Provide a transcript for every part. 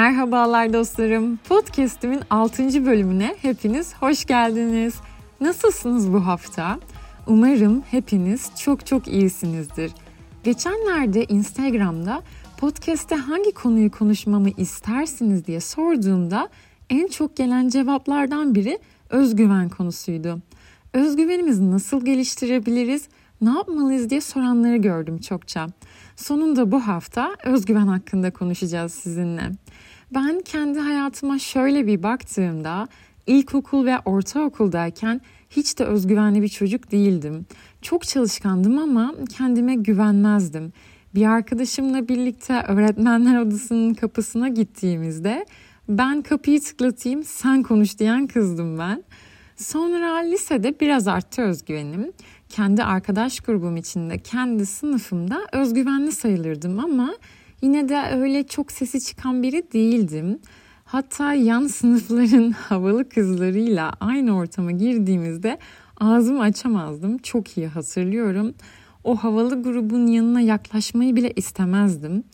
Merhabalar dostlarım. Podcast'imin 6. bölümüne hepiniz hoş geldiniz. Nasılsınız bu hafta? Umarım hepiniz çok çok iyisinizdir. Geçenlerde Instagram'da podcast'te hangi konuyu konuşmamı istersiniz diye sorduğumda en çok gelen cevaplardan biri özgüven konusuydu. Özgüvenimizi nasıl geliştirebiliriz, ne yapmalıyız diye soranları gördüm çokça. Sonunda bu hafta özgüven hakkında konuşacağız sizinle. Ben kendi hayatıma şöyle bir baktığımda ilkokul ve ortaokuldayken hiç de özgüvenli bir çocuk değildim. Çok çalışkandım ama kendime güvenmezdim. Bir arkadaşımla birlikte öğretmenler odasının kapısına gittiğimizde ben kapıyı tıklatayım sen konuş diyen kızdım ben. Sonra lisede biraz arttı özgüvenim. Kendi arkadaş grubum içinde, kendi sınıfımda özgüvenli sayılırdım ama yine de öyle çok sesi çıkan biri değildim. Hatta yan sınıfların havalı kızlarıyla aynı ortama girdiğimizde ağzımı açamazdım. Çok iyi hatırlıyorum. O havalı grubun yanına yaklaşmayı bile istemezdim.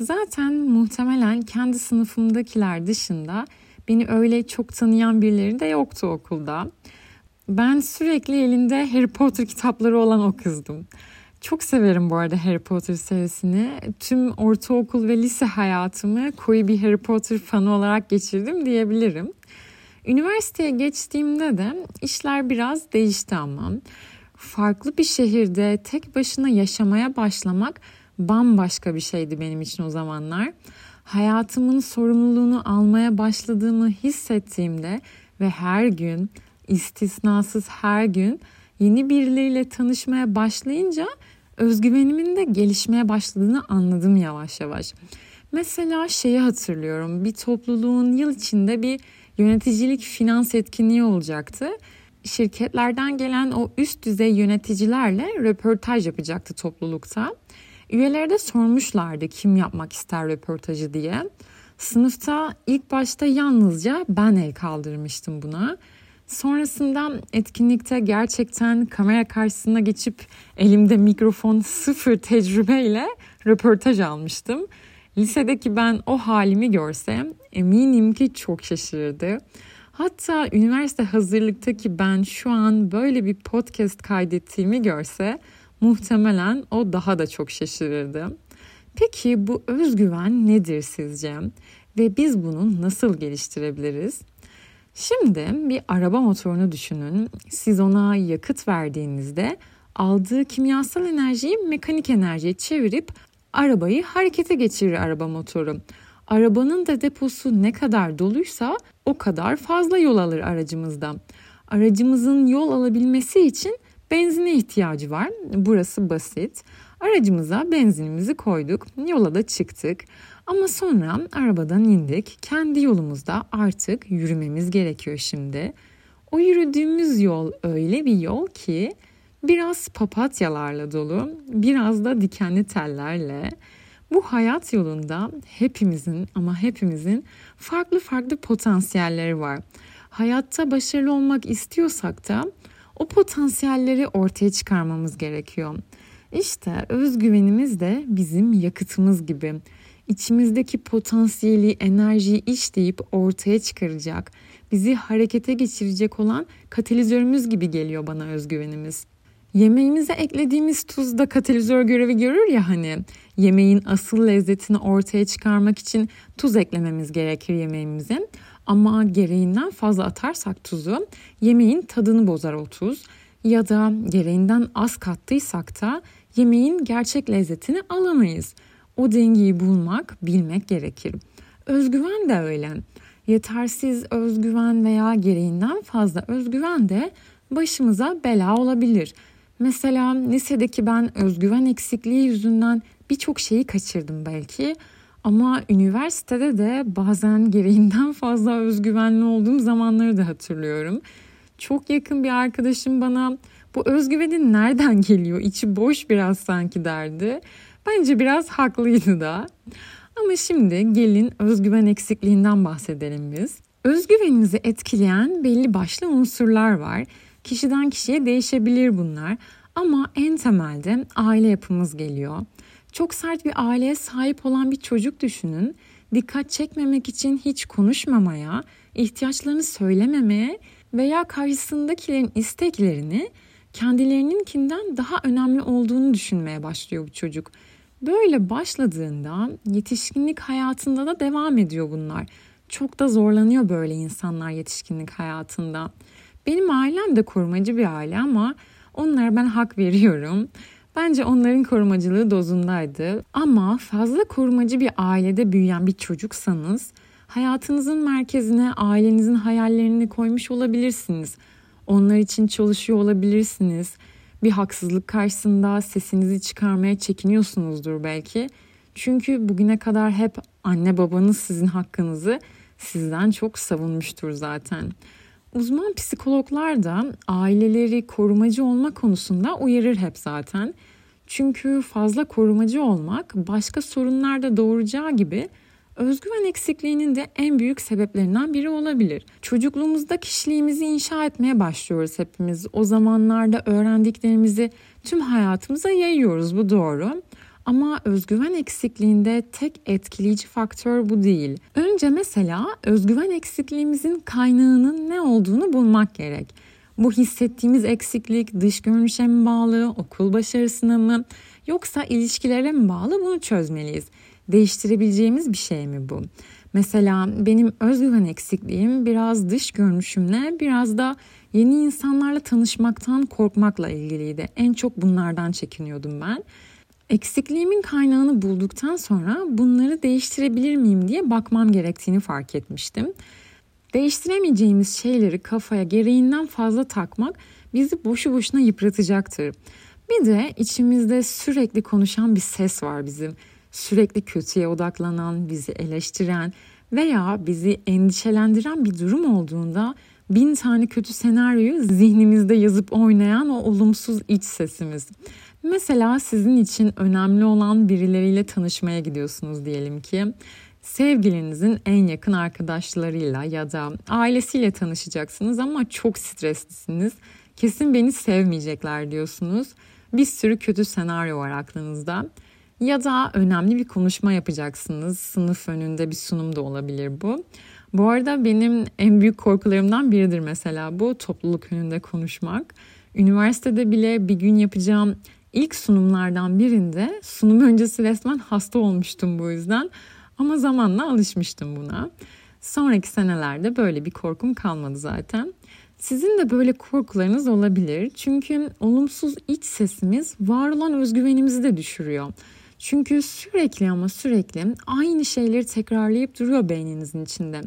Zaten muhtemelen kendi sınıfımdakiler dışında beni öyle çok tanıyan birileri de yoktu okulda. Ben sürekli elinde Harry Potter kitapları olan o kızdım. Çok severim bu arada Harry Potter serisini. Tüm ortaokul ve lise hayatımı koyu bir Harry Potter fanı olarak geçirdim diyebilirim. Üniversiteye geçtiğimde de işler biraz değişti ama. Farklı bir şehirde tek başına yaşamaya başlamak bambaşka bir şeydi benim için o zamanlar. Hayatımın sorumluluğunu almaya başladığımı hissettiğimde ve her gün istisnasız her gün yeni birileriyle tanışmaya başlayınca özgüvenimin de gelişmeye başladığını anladım yavaş yavaş. Mesela şeyi hatırlıyorum. Bir topluluğun yıl içinde bir yöneticilik finans etkinliği olacaktı. Şirketlerden gelen o üst düzey yöneticilerle röportaj yapacaktı toplulukta. Üyelere de sormuşlardı kim yapmak ister röportajı diye. Sınıfta ilk başta yalnızca ben el kaldırmıştım buna. Sonrasında etkinlikte gerçekten kamera karşısına geçip elimde mikrofon sıfır tecrübeyle röportaj almıştım. Lisedeki ben o halimi görsem eminim ki çok şaşırırdı. Hatta üniversite hazırlıktaki ben şu an böyle bir podcast kaydettiğimi görse muhtemelen o daha da çok şaşırırdı. Peki bu özgüven nedir sizce? Ve biz bunu nasıl geliştirebiliriz? Şimdi bir araba motorunu düşünün. Siz ona yakıt verdiğinizde aldığı kimyasal enerjiyi mekanik enerjiye çevirip arabayı harekete geçirir araba motoru. Arabanın da deposu ne kadar doluysa o kadar fazla yol alır aracımızda. Aracımızın yol alabilmesi için benzine ihtiyacı var. Burası basit. Aracımıza benzinimizi koyduk, yola da çıktık. Ama sonra arabadan indik. Kendi yolumuzda artık yürümemiz gerekiyor şimdi. O yürüdüğümüz yol öyle bir yol ki biraz papatyalarla dolu, biraz da dikenli tellerle. Bu hayat yolunda hepimizin ama hepimizin farklı farklı potansiyelleri var. Hayatta başarılı olmak istiyorsak da o potansiyelleri ortaya çıkarmamız gerekiyor. İşte özgüvenimiz de bizim yakıtımız gibi. İçimizdeki potansiyeli, enerjiyi işleyip ortaya çıkaracak, bizi harekete geçirecek olan katalizörümüz gibi geliyor bana özgüvenimiz. Yemeğimize eklediğimiz tuz da katalizör görevi görür ya hani. Yemeğin asıl lezzetini ortaya çıkarmak için tuz eklememiz gerekir yemeğimize. Ama gereğinden fazla atarsak tuzu yemeğin tadını bozar o tuz. Ya da gereğinden az kattıysak da yemeğin gerçek lezzetini alamayız. O dengeyi bulmak, bilmek gerekir. Özgüven de öyle. Yetersiz özgüven veya gereğinden fazla özgüven de başımıza bela olabilir. Mesela lisedeki ben özgüven eksikliği yüzünden birçok şeyi kaçırdım belki. Ama üniversitede de bazen gereğinden fazla özgüvenli olduğum zamanları da hatırlıyorum. Çok yakın bir arkadaşım bana bu özgüvenin nereden geliyor? İçi boş biraz sanki derdi. Bence biraz haklıydı da. Ama şimdi gelin özgüven eksikliğinden bahsedelim biz. Özgüvenimizi etkileyen belli başlı unsurlar var. Kişiden kişiye değişebilir bunlar. Ama en temelde aile yapımız geliyor. Çok sert bir aileye sahip olan bir çocuk düşünün. dikkat çekmemek için hiç konuşmamaya, ihtiyaçlarını söylememeye veya karşısındakilerin isteklerini kendilerininkinden daha önemli olduğunu düşünmeye başlıyor bu çocuk. Böyle başladığında yetişkinlik hayatında da devam ediyor bunlar. Çok da zorlanıyor böyle insanlar yetişkinlik hayatında. Benim ailem de korumacı bir aile ama onlara ben hak veriyorum. Bence onların korumacılığı dozundaydı. Ama fazla korumacı bir ailede büyüyen bir çocuksanız hayatınızın merkezine ailenizin hayallerini koymuş olabilirsiniz. Onlar için çalışıyor olabilirsiniz. Bir haksızlık karşısında sesinizi çıkarmaya çekiniyorsunuzdur belki. Çünkü bugüne kadar hep anne babanız sizin hakkınızı sizden çok savunmuştur zaten. Uzman psikologlar da aileleri korumacı olma konusunda uyarır hep zaten. Çünkü fazla korumacı olmak başka sorunlar da doğuracağı gibi özgüven eksikliğinin de en büyük sebeplerinden biri olabilir. Çocukluğumuzda kişiliğimizi inşa etmeye başlıyoruz hepimiz. O zamanlarda öğrendiklerimizi tüm hayatımıza yayıyoruz bu doğru. Ama özgüven eksikliğinde tek etkileyici faktör bu değil. Önce mesela özgüven eksikliğimizin kaynağının ne olduğunu bulmak gerek. Bu hissettiğimiz eksiklik dış görünüşe mi bağlı, okul başarısına mı yoksa ilişkilere mi bağlı bunu çözmeliyiz. Değiştirebileceğimiz bir şey mi bu? Mesela benim özgüven eksikliğim biraz dış görünüşümle biraz da yeni insanlarla tanışmaktan korkmakla ilgiliydi. En çok bunlardan çekiniyordum ben. Eksikliğimin kaynağını bulduktan sonra bunları değiştirebilir miyim diye bakmam gerektiğini fark etmiştim. Değiştiremeyeceğimiz şeyleri kafaya gereğinden fazla takmak bizi boşu boşuna yıpratacaktır. Bir de içimizde sürekli konuşan bir ses var bizim. Sürekli kötüye odaklanan, bizi eleştiren veya bizi endişelendiren bir durum olduğunda bin tane kötü senaryoyu zihnimizde yazıp oynayan o olumsuz iç sesimiz. Mesela sizin için önemli olan birileriyle tanışmaya gidiyorsunuz diyelim ki. Sevgilinizin en yakın arkadaşlarıyla ya da ailesiyle tanışacaksınız ama çok streslisiniz. Kesin beni sevmeyecekler diyorsunuz. Bir sürü kötü senaryo var aklınızda. Ya da önemli bir konuşma yapacaksınız. Sınıf önünde bir sunum da olabilir bu. Bu arada benim en büyük korkularımdan biridir mesela bu topluluk önünde konuşmak. Üniversitede bile bir gün yapacağım ilk sunumlardan birinde sunum öncesi resmen hasta olmuştum bu yüzden. Ama zamanla alışmıştım buna. Sonraki senelerde böyle bir korkum kalmadı zaten. Sizin de böyle korkularınız olabilir. Çünkü olumsuz iç sesimiz var olan özgüvenimizi de düşürüyor. Çünkü sürekli ama sürekli aynı şeyleri tekrarlayıp duruyor beyninizin içinde.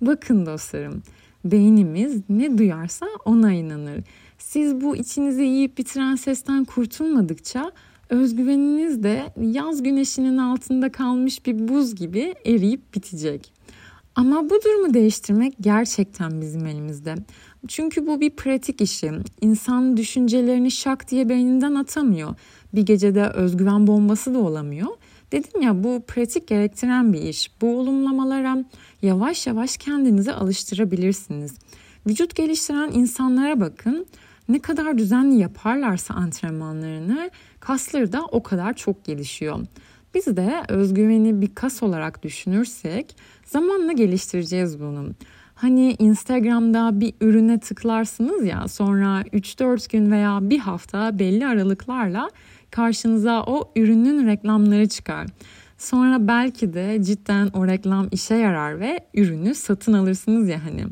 Bakın dostlarım, beynimiz ne duyarsa ona inanır. Siz bu içinizi yiyip bitiren sesten kurtulmadıkça özgüveniniz de yaz güneşinin altında kalmış bir buz gibi eriyip bitecek. Ama bu durumu değiştirmek gerçekten bizim elimizde. Çünkü bu bir pratik işi. İnsan düşüncelerini şak diye beyninden atamıyor. Bir gecede özgüven bombası da olamıyor. Dedim ya bu pratik gerektiren bir iş. Bu olumlamalara yavaş yavaş kendinizi alıştırabilirsiniz. Vücut geliştiren insanlara bakın. Ne kadar düzenli yaparlarsa antrenmanlarını kasları da o kadar çok gelişiyor. Biz de özgüveni bir kas olarak düşünürsek zamanla geliştireceğiz bunu. Hani Instagram'da bir ürüne tıklarsınız ya sonra 3-4 gün veya bir hafta belli aralıklarla karşınıza o ürünün reklamları çıkar. Sonra belki de cidden o reklam işe yarar ve ürünü satın alırsınız ya hani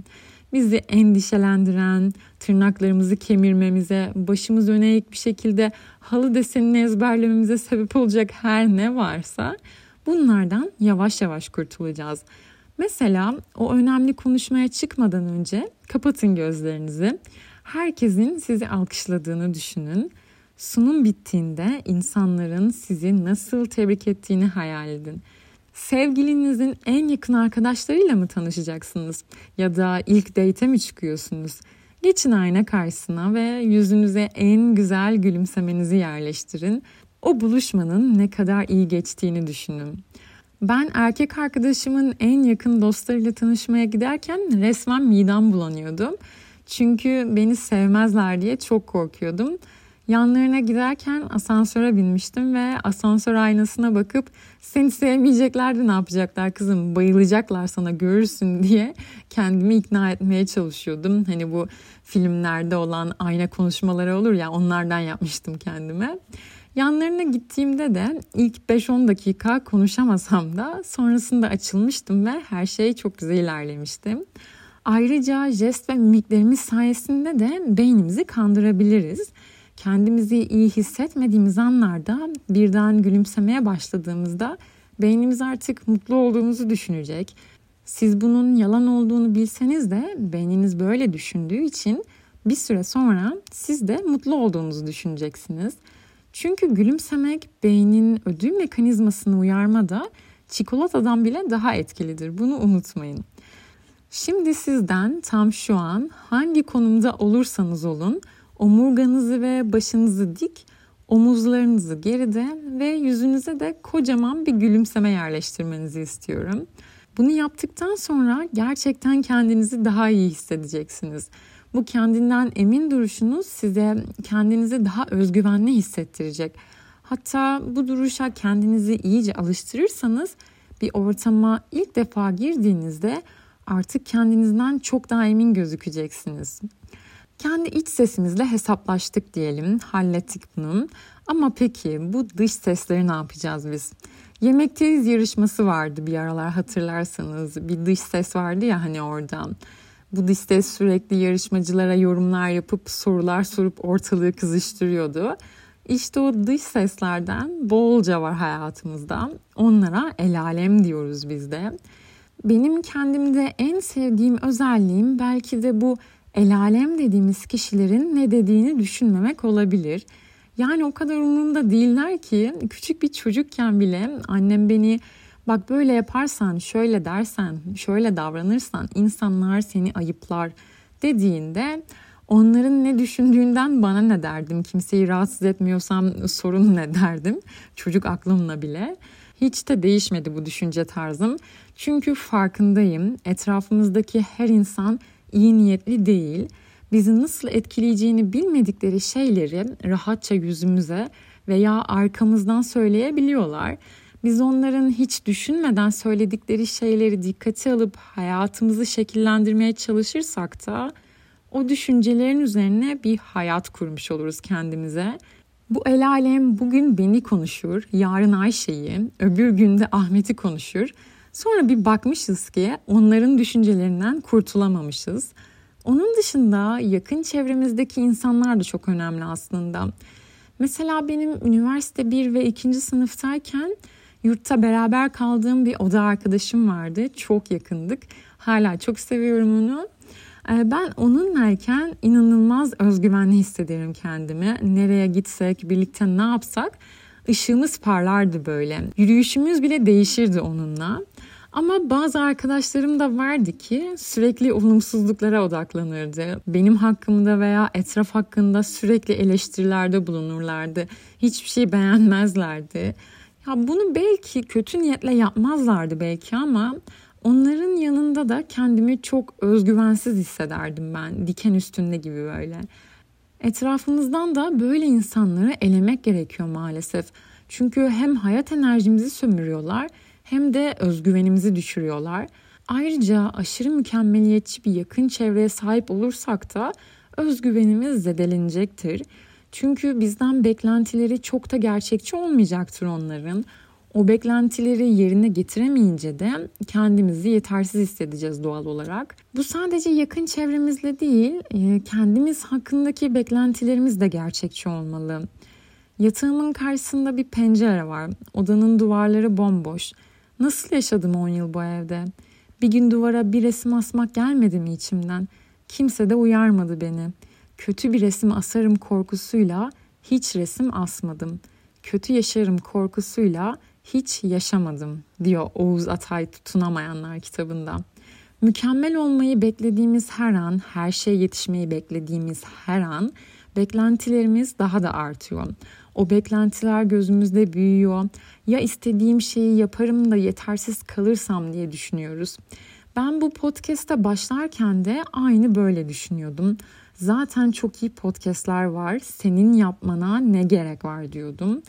bizi endişelendiren, tırnaklarımızı kemirmemize, başımız öne eğik bir şekilde halı desenini ezberlememize sebep olacak her ne varsa bunlardan yavaş yavaş kurtulacağız. Mesela o önemli konuşmaya çıkmadan önce kapatın gözlerinizi. Herkesin sizi alkışladığını düşünün. Sunum bittiğinde insanların sizi nasıl tebrik ettiğini hayal edin sevgilinizin en yakın arkadaşlarıyla mı tanışacaksınız? Ya da ilk date mi çıkıyorsunuz? Geçin ayna karşısına ve yüzünüze en güzel gülümsemenizi yerleştirin. O buluşmanın ne kadar iyi geçtiğini düşünün. Ben erkek arkadaşımın en yakın dostlarıyla tanışmaya giderken resmen midem bulanıyordum. Çünkü beni sevmezler diye çok korkuyordum. Yanlarına giderken asansöre binmiştim ve asansör aynasına bakıp seni sevmeyeceklerdi ne yapacaklar kızım bayılacaklar sana görürsün diye kendimi ikna etmeye çalışıyordum. Hani bu filmlerde olan ayna konuşmaları olur ya onlardan yapmıştım kendime. Yanlarına gittiğimde de ilk 5-10 dakika konuşamasam da sonrasında açılmıştım ve her şey çok güzel ilerlemişti. Ayrıca jest ve mimiklerimiz sayesinde de beynimizi kandırabiliriz. Kendimizi iyi hissetmediğimiz anlarda birden gülümsemeye başladığımızda beynimiz artık mutlu olduğumuzu düşünecek. Siz bunun yalan olduğunu bilseniz de beyniniz böyle düşündüğü için bir süre sonra siz de mutlu olduğunuzu düşüneceksiniz. Çünkü gülümsemek beynin ödül mekanizmasını uyarmada çikolatadan bile daha etkilidir. Bunu unutmayın. Şimdi sizden tam şu an hangi konumda olursanız olun omurganızı ve başınızı dik, omuzlarınızı geride ve yüzünüze de kocaman bir gülümseme yerleştirmenizi istiyorum. Bunu yaptıktan sonra gerçekten kendinizi daha iyi hissedeceksiniz. Bu kendinden emin duruşunuz size kendinizi daha özgüvenli hissettirecek. Hatta bu duruşa kendinizi iyice alıştırırsanız bir ortama ilk defa girdiğinizde artık kendinizden çok daha emin gözükeceksiniz. Kendi iç sesimizle hesaplaştık diyelim, hallettik bunu. Ama peki bu dış sesleri ne yapacağız biz? Yemekteyiz yarışması vardı bir aralar hatırlarsanız. Bir dış ses vardı ya hani oradan. Bu dış ses sürekli yarışmacılara yorumlar yapıp sorular sorup ortalığı kızıştırıyordu. İşte o dış seslerden bolca var hayatımızda. Onlara el alem diyoruz biz de. Benim kendimde en sevdiğim özelliğim belki de bu el alem dediğimiz kişilerin ne dediğini düşünmemek olabilir. Yani o kadar umurumda değiller ki küçük bir çocukken bile annem beni bak böyle yaparsan, şöyle dersen, şöyle davranırsan insanlar seni ayıplar dediğinde onların ne düşündüğünden bana ne derdim. Kimseyi rahatsız etmiyorsam sorun ne derdim. Çocuk aklımla bile. Hiç de değişmedi bu düşünce tarzım. Çünkü farkındayım. Etrafımızdaki her insan iyi niyetli değil. Bizi nasıl etkileyeceğini bilmedikleri şeyleri rahatça yüzümüze veya arkamızdan söyleyebiliyorlar. Biz onların hiç düşünmeden söyledikleri şeyleri dikkate alıp hayatımızı şekillendirmeye çalışırsak da o düşüncelerin üzerine bir hayat kurmuş oluruz kendimize. Bu el alem bugün beni konuşur, yarın Ayşe'yi, öbür günde Ahmet'i konuşur. Sonra bir bakmışız ki onların düşüncelerinden kurtulamamışız. Onun dışında yakın çevremizdeki insanlar da çok önemli aslında. Mesela benim üniversite 1 ve 2. sınıftayken yurtta beraber kaldığım bir oda arkadaşım vardı. Çok yakındık. Hala çok seviyorum onu. Ee, ben onunlayken inanılmaz özgüvenli hissederim kendimi. Nereye gitsek, birlikte ne yapsak ışığımız parlardı böyle. Yürüyüşümüz bile değişirdi onunla. Ama bazı arkadaşlarım da vardı ki sürekli olumsuzluklara odaklanırdı. Benim hakkımda veya etraf hakkında sürekli eleştirilerde bulunurlardı. Hiçbir şey beğenmezlerdi. Ya bunu belki kötü niyetle yapmazlardı belki ama onların yanında da kendimi çok özgüvensiz hissederdim ben. Diken üstünde gibi böyle. Etrafımızdan da böyle insanları elemek gerekiyor maalesef. Çünkü hem hayat enerjimizi sömürüyorlar hem de özgüvenimizi düşürüyorlar. Ayrıca aşırı mükemmeliyetçi bir yakın çevreye sahip olursak da özgüvenimiz zedelenecektir. Çünkü bizden beklentileri çok da gerçekçi olmayacaktır onların. O beklentileri yerine getiremeyince de kendimizi yetersiz hissedeceğiz doğal olarak. Bu sadece yakın çevremizle değil, e, kendimiz hakkındaki beklentilerimiz de gerçekçi olmalı. Yatağımın karşısında bir pencere var. Odanın duvarları bomboş. Nasıl yaşadım 10 yıl bu evde? Bir gün duvara bir resim asmak gelmedi mi içimden? Kimse de uyarmadı beni. Kötü bir resim asarım korkusuyla hiç resim asmadım. Kötü yaşarım korkusuyla hiç yaşamadım diyor Oğuz Atay Tutunamayanlar kitabında. Mükemmel olmayı beklediğimiz her an, her şeye yetişmeyi beklediğimiz her an beklentilerimiz daha da artıyor. O beklentiler gözümüzde büyüyor. Ya istediğim şeyi yaparım da yetersiz kalırsam diye düşünüyoruz. Ben bu podcast'a başlarken de aynı böyle düşünüyordum. Zaten çok iyi podcastler var. Senin yapmana ne gerek var diyordum.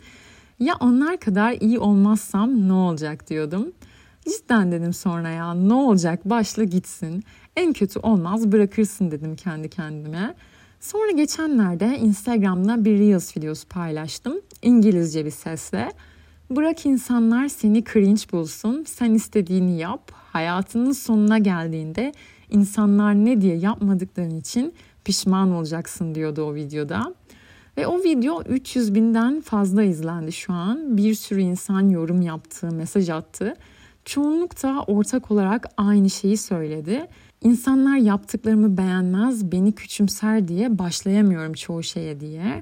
Ya onlar kadar iyi olmazsam ne olacak diyordum. Cidden dedim sonra ya ne olacak başla gitsin. En kötü olmaz bırakırsın dedim kendi kendime. Sonra geçenlerde Instagram'da bir Reels videosu paylaştım. İngilizce bir sesle. Bırak insanlar seni cringe bulsun, sen istediğini yap. Hayatının sonuna geldiğinde insanlar ne diye yapmadıkların için pişman olacaksın diyordu o videoda. Ve o video 300 binden fazla izlendi şu an. Bir sürü insan yorum yaptı, mesaj attı. Çoğunlukta ortak olarak aynı şeyi söyledi. İnsanlar yaptıklarımı beğenmez, beni küçümser diye başlayamıyorum çoğu şeye diye.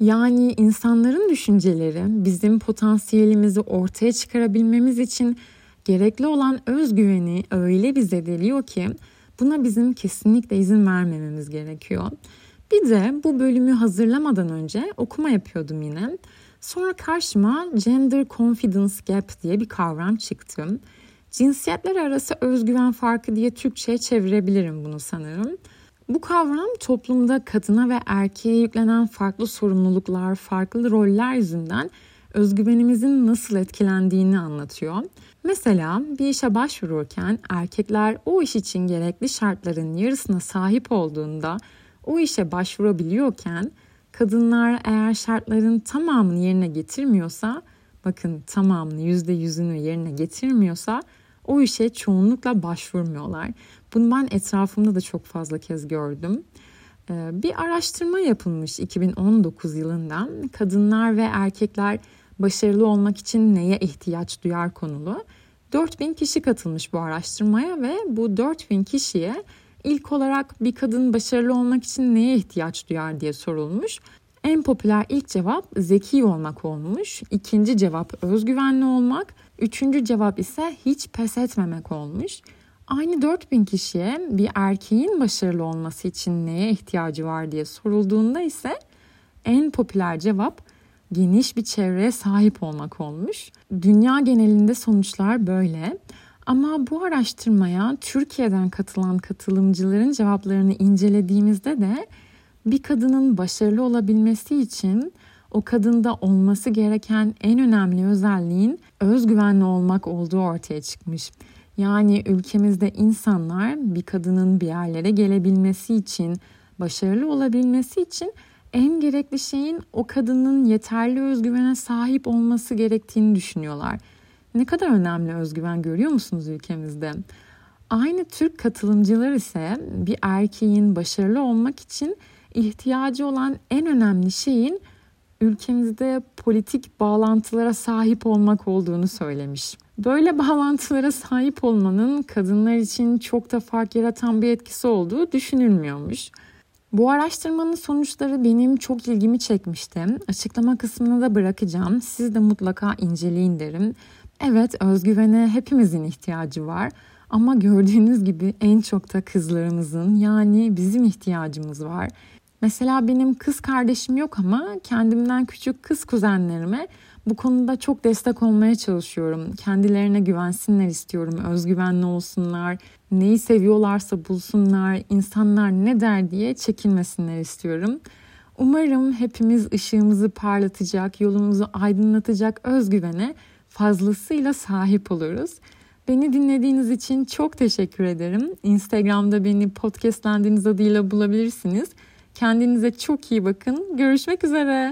Yani insanların düşünceleri bizim potansiyelimizi ortaya çıkarabilmemiz için gerekli olan özgüveni öyle bir zedeliyor ki buna bizim kesinlikle izin vermememiz gerekiyor. Bir de bu bölümü hazırlamadan önce okuma yapıyordum yine. Sonra karşıma gender confidence gap diye bir kavram çıktı. Cinsiyetler arası özgüven farkı diye Türkçe'ye çevirebilirim bunu sanırım. Bu kavram toplumda kadına ve erkeğe yüklenen farklı sorumluluklar, farklı roller yüzünden özgüvenimizin nasıl etkilendiğini anlatıyor. Mesela bir işe başvururken erkekler o iş için gerekli şartların yarısına sahip olduğunda o işe başvurabiliyorken kadınlar eğer şartların tamamını yerine getirmiyorsa bakın tamamını yüzde yüzünü yerine getirmiyorsa o işe çoğunlukla başvurmuyorlar. Bunu ben etrafımda da çok fazla kez gördüm. Ee, bir araştırma yapılmış 2019 yılında kadınlar ve erkekler başarılı olmak için neye ihtiyaç duyar konulu. 4000 kişi katılmış bu araştırmaya ve bu 4000 kişiye ilk olarak bir kadın başarılı olmak için neye ihtiyaç duyar diye sorulmuş. En popüler ilk cevap zeki olmak olmuş. İkinci cevap özgüvenli olmak. Üçüncü cevap ise hiç pes etmemek olmuş. Aynı 4000 kişiye bir erkeğin başarılı olması için neye ihtiyacı var diye sorulduğunda ise en popüler cevap geniş bir çevreye sahip olmak olmuş. Dünya genelinde sonuçlar böyle. Ama bu araştırmaya Türkiye'den katılan katılımcıların cevaplarını incelediğimizde de bir kadının başarılı olabilmesi için o kadında olması gereken en önemli özelliğin özgüvenli olmak olduğu ortaya çıkmış. Yani ülkemizde insanlar bir kadının bir yerlere gelebilmesi için, başarılı olabilmesi için en gerekli şeyin o kadının yeterli özgüvene sahip olması gerektiğini düşünüyorlar. Ne kadar önemli özgüven görüyor musunuz ülkemizde? Aynı Türk katılımcılar ise bir erkeğin başarılı olmak için ihtiyacı olan en önemli şeyin ülkemizde politik bağlantılara sahip olmak olduğunu söylemiş. Böyle bağlantılara sahip olmanın kadınlar için çok da fark yaratan bir etkisi olduğu düşünülmüyormuş. Bu araştırmanın sonuçları benim çok ilgimi çekmişti. Açıklama kısmına da bırakacağım. Siz de mutlaka inceleyin derim. Evet özgüvene hepimizin ihtiyacı var. Ama gördüğünüz gibi en çok da kızlarımızın yani bizim ihtiyacımız var. Mesela benim kız kardeşim yok ama kendimden küçük kız kuzenlerime bu konuda çok destek olmaya çalışıyorum. Kendilerine güvensinler istiyorum, özgüvenli olsunlar, neyi seviyorlarsa bulsunlar, insanlar ne der diye çekinmesinler istiyorum. Umarım hepimiz ışığımızı parlatacak, yolumuzu aydınlatacak özgüvene fazlasıyla sahip oluruz. Beni dinlediğiniz için çok teşekkür ederim. Instagram'da beni podcastlendiğiniz adıyla bulabilirsiniz. Kendinize çok iyi bakın. Görüşmek üzere.